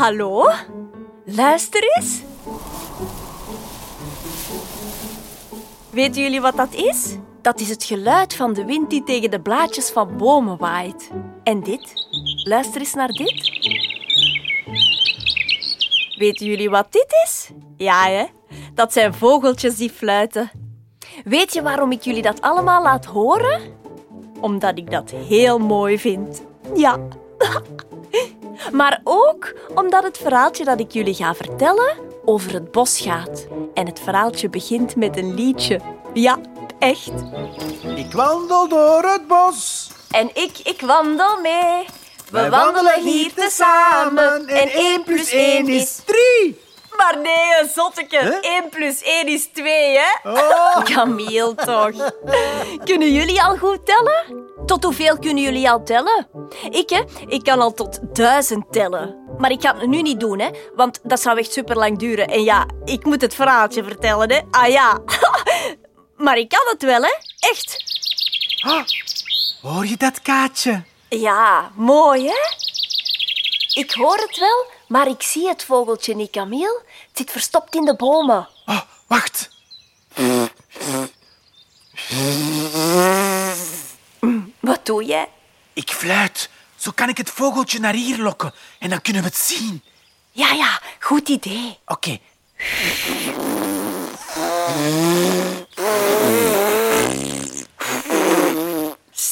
Hallo? Luister eens. Weten jullie wat dat is? Dat is het geluid van de wind die tegen de blaadjes van bomen waait. En dit? Luister eens naar dit. Weten jullie wat dit is? Ja, hè? Dat zijn vogeltjes die fluiten. Weet je waarom ik jullie dat allemaal laat horen? Omdat ik dat heel mooi vind. Ja. Maar ook omdat het verhaaltje dat ik jullie ga vertellen over het bos gaat. En het verhaaltje begint met een liedje. Ja, echt. Ik wandel door het bos. En ik, ik wandel mee. We Wij wandelen hier tezamen. En 1 plus 1 is... drie. Maar nee, zotteke. Huh? 1 plus 1 is 2, hè? Oh. Camille, toch. Kunnen jullie al goed tellen? Tot hoeveel kunnen jullie al tellen? Ik, hè? Ik kan al tot duizend tellen. Maar ik ga het nu niet doen, hè? Want dat zou echt super lang duren. En ja, ik moet het verhaaltje vertellen, hè? Ah ja. maar ik kan het wel, hè? Echt. Ah, hoor je dat, Kaatje? Ja, mooi, hè? Ik hoor het wel, maar ik zie het vogeltje niet, Camille. Het zit verstopt in de bomen. Oh, wacht. Wat doe jij? Ik fluit. Zo kan ik het vogeltje naar hier lokken. En dan kunnen we het zien. Ja, ja, goed idee. Oké.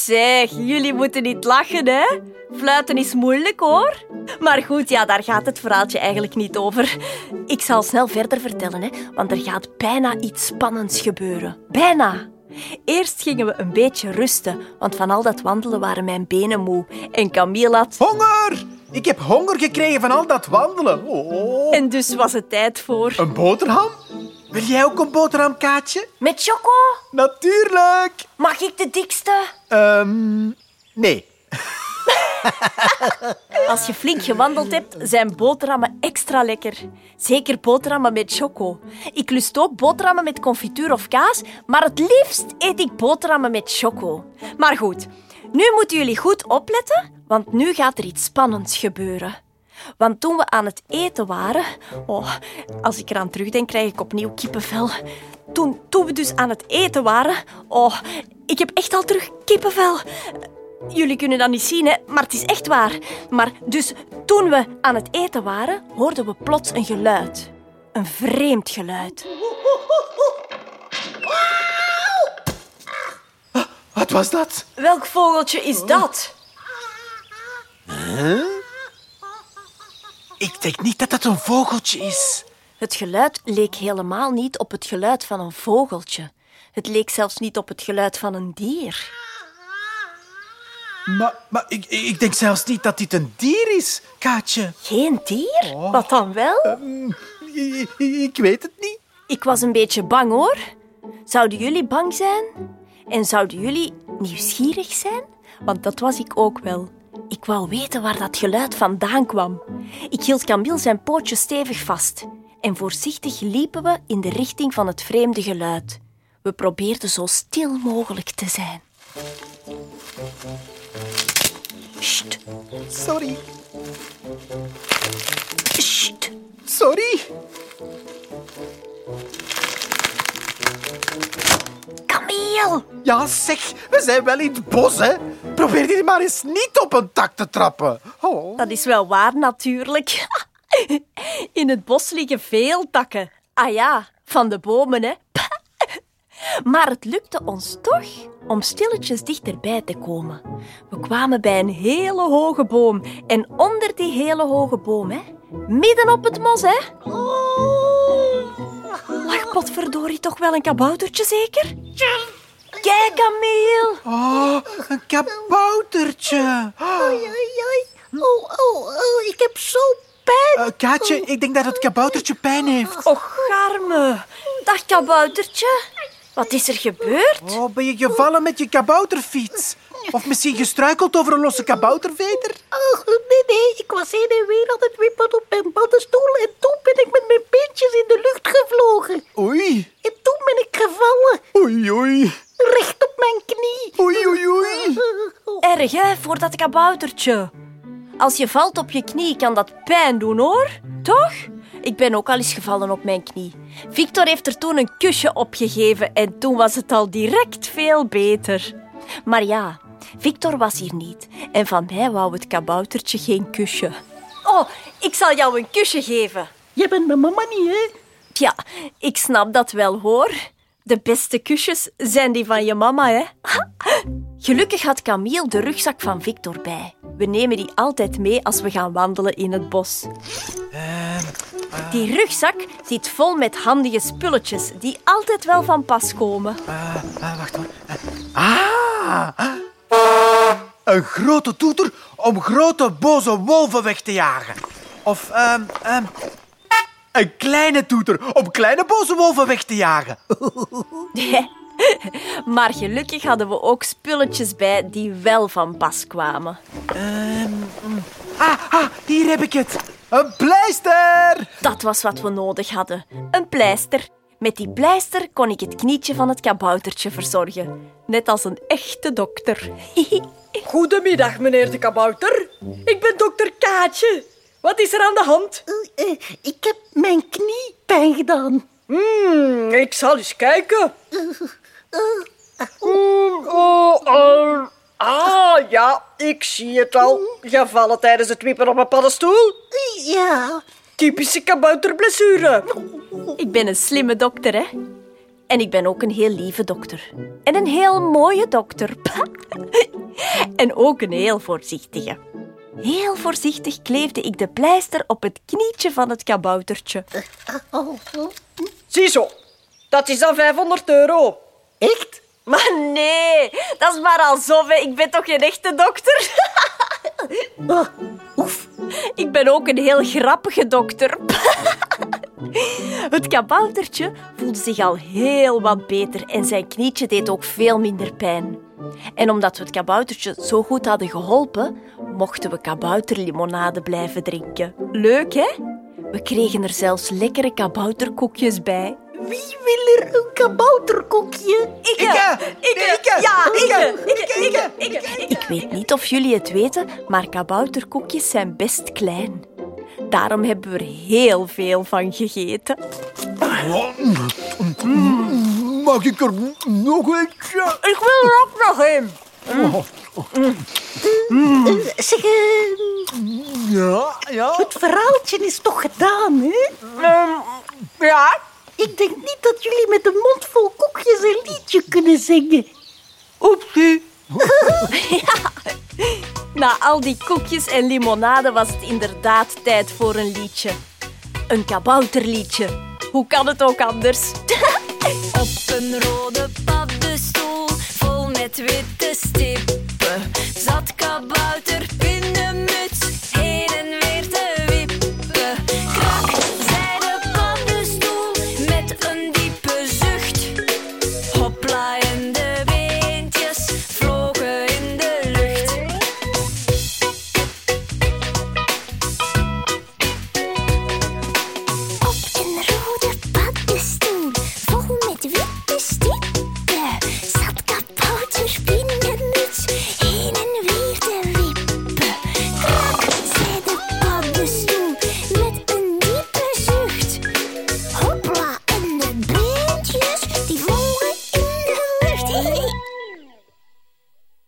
Zeg, jullie moeten niet lachen, hè? Fluiten is moeilijk, hoor. Maar goed, ja, daar gaat het verhaaltje eigenlijk niet over. Ik zal snel verder vertellen, hè, want er gaat bijna iets spannends gebeuren. Bijna. Eerst gingen we een beetje rusten, want van al dat wandelen waren mijn benen moe. En Camille had... Honger! Ik heb honger gekregen van al dat wandelen. Oh. En dus was het tijd voor... Een boterham? Wil jij ook een boterham, Kaatje? Met choco? Natuurlijk. Mag ik de dikste? Ehm, nee. Als je flink gewandeld hebt, zijn boterhammen extra lekker. Zeker boterhammen met choco. Ik lust ook boterhammen met confituur of kaas, maar het liefst eet ik boterhammen met choco. Maar goed, nu moeten jullie goed opletten, want nu gaat er iets spannends gebeuren. Want toen we aan het eten waren... Oh, als ik eraan terugdenk, krijg ik opnieuw kippenvel. Toen, toen we dus aan het eten waren... Oh, ik heb echt al terug kippenvel. Jullie kunnen dat niet zien, hè, maar het is echt waar. Maar dus toen we aan het eten waren, hoorden we plots een geluid. Een vreemd geluid. Wat was dat? Welk vogeltje is dat? Ik denk niet dat dat een vogeltje is. Het geluid leek helemaal niet op het geluid van een vogeltje. Het leek zelfs niet op het geluid van een dier. Maar, maar ik, ik denk zelfs niet dat dit een dier is, Kaatje. Geen dier? Wat dan wel? Ik, ik weet het niet. Ik was een beetje bang hoor. Zouden jullie bang zijn? En zouden jullie nieuwsgierig zijn? Want dat was ik ook wel. Ik wou weten waar dat geluid vandaan kwam. Ik hield Camille zijn pootje stevig vast. En voorzichtig liepen we in de richting van het vreemde geluid. We probeerden zo stil mogelijk te zijn. Sst, Sorry. sst. Sorry. Ja, zeg, we zijn wel in het bos, hè. Probeer dit maar eens niet op een tak te trappen. Oh. Dat is wel waar, natuurlijk. In het bos liggen veel takken. Ah ja, van de bomen, hè. Maar het lukte ons toch om stilletjes dichterbij te komen. We kwamen bij een hele hoge boom. En onder die hele hoge boom, hè, midden op het mos, hè. Lag potverdorie toch wel een kaboutertje, zeker? Kijk, Camille. Oh, een kaboutertje. Oei, oei, oei. Oh, oh, oh, ik heb zo pijn. Eh, Kaatje, ik denk dat het kaboutertje pijn heeft. Och, garme. Dag, kaboutertje. Wat is er gebeurd? Oh, ben je gevallen met je kabouterfiets? Of misschien gestruikeld over een losse kabouterveter? Oh, nee, nee, ik was heen en weer aan het wippen op mijn paddenstoel en toen ben ik met mijn beentjes in de lucht gevlogen. Oei, En toen ben ik gevallen, oei, oei. recht op mijn knie. Oei, oei, oei. Erg, hè, voor dat kaboutertje. Als je valt op je knie, kan dat pijn doen hoor. Toch? Ik ben ook al eens gevallen op mijn knie. Victor heeft er toen een kusje opgegeven en toen was het al direct veel beter. Maar ja, Victor was hier niet en van mij wou het kaboutertje geen kusje. Oh, ik zal jou een kusje geven. Je bent mijn mama niet, hè? Ja, ik snap dat wel hoor. De beste kusjes zijn die van je mama, hè? Gelukkig had Camille de rugzak van Victor bij. We nemen die altijd mee als we gaan wandelen in het bos. Die rugzak zit vol met handige spulletjes die altijd wel van pas komen. Wacht hoor. Ah! Een grote toeter om grote boze wolven weg te jagen. Of ehm, ehm, een kleine toeter om kleine boze wolven weg te jagen. Maar gelukkig hadden we ook spulletjes bij die wel van pas kwamen. Ehm, mm. ah, ah, hier heb ik het. Een pleister! Dat was wat we nodig hadden. Een pleister. Met die pleister kon ik het knietje van het kaboutertje verzorgen. Net als een echte dokter. Goedemiddag, meneer de kabouter. Ik ben dokter Kaatje. Wat is er aan de hand? Eh, ik heb mijn knie pijn gedaan. Hmm, ik zal eens kijken. Hmm, oh, oh. Ah, ja, ik zie het al. Gevallen tijdens het wippen op een paddenstoel. Ja, Typische kabouterblessure. Ik ben een slimme dokter, hè? En ik ben ook een heel lieve dokter. En een heel mooie dokter. en ook een heel voorzichtige. Heel voorzichtig kleefde ik de pleister op het knietje van het kaboutertje. Ziezo, dat is dan 500 euro. echt? Maar nee, dat is maar al zo. hè. Ik ben toch geen echte dokter? Oh, oef. Ik ben ook een heel grappige dokter. Het kaboutertje voelde zich al heel wat beter en zijn knietje deed ook veel minder pijn. En omdat we het kaboutertje zo goed hadden geholpen, mochten we kabouterlimonade blijven drinken. Leuk, hè? We kregen er zelfs lekkere kabouterkoekjes bij. Wie wil er een kabouterkoekje? Ik, Ikke! ik, ikke! ja, ik, Ikke! ik, ik, ik, ik. Ik weet niet of jullie het weten, maar kabouterkoekjes zijn best klein. Daarom hebben we er heel veel van gegeten. Mag ik er nog eentje? Ik wil er ook nog een. Zeg, eh, Ja, ja. het verhaaltje is toch gedaan, hè? Ehm, ja, Ik denk niet dat jullie met een mond vol koekjes een liedje kunnen zingen. Oepsie. Na al die koekjes en limonade was het inderdaad tijd voor een liedje. Een kabouterliedje. Hoe kan het ook anders? Op een rode paddenstoel, vol met witte stip. Zatka balt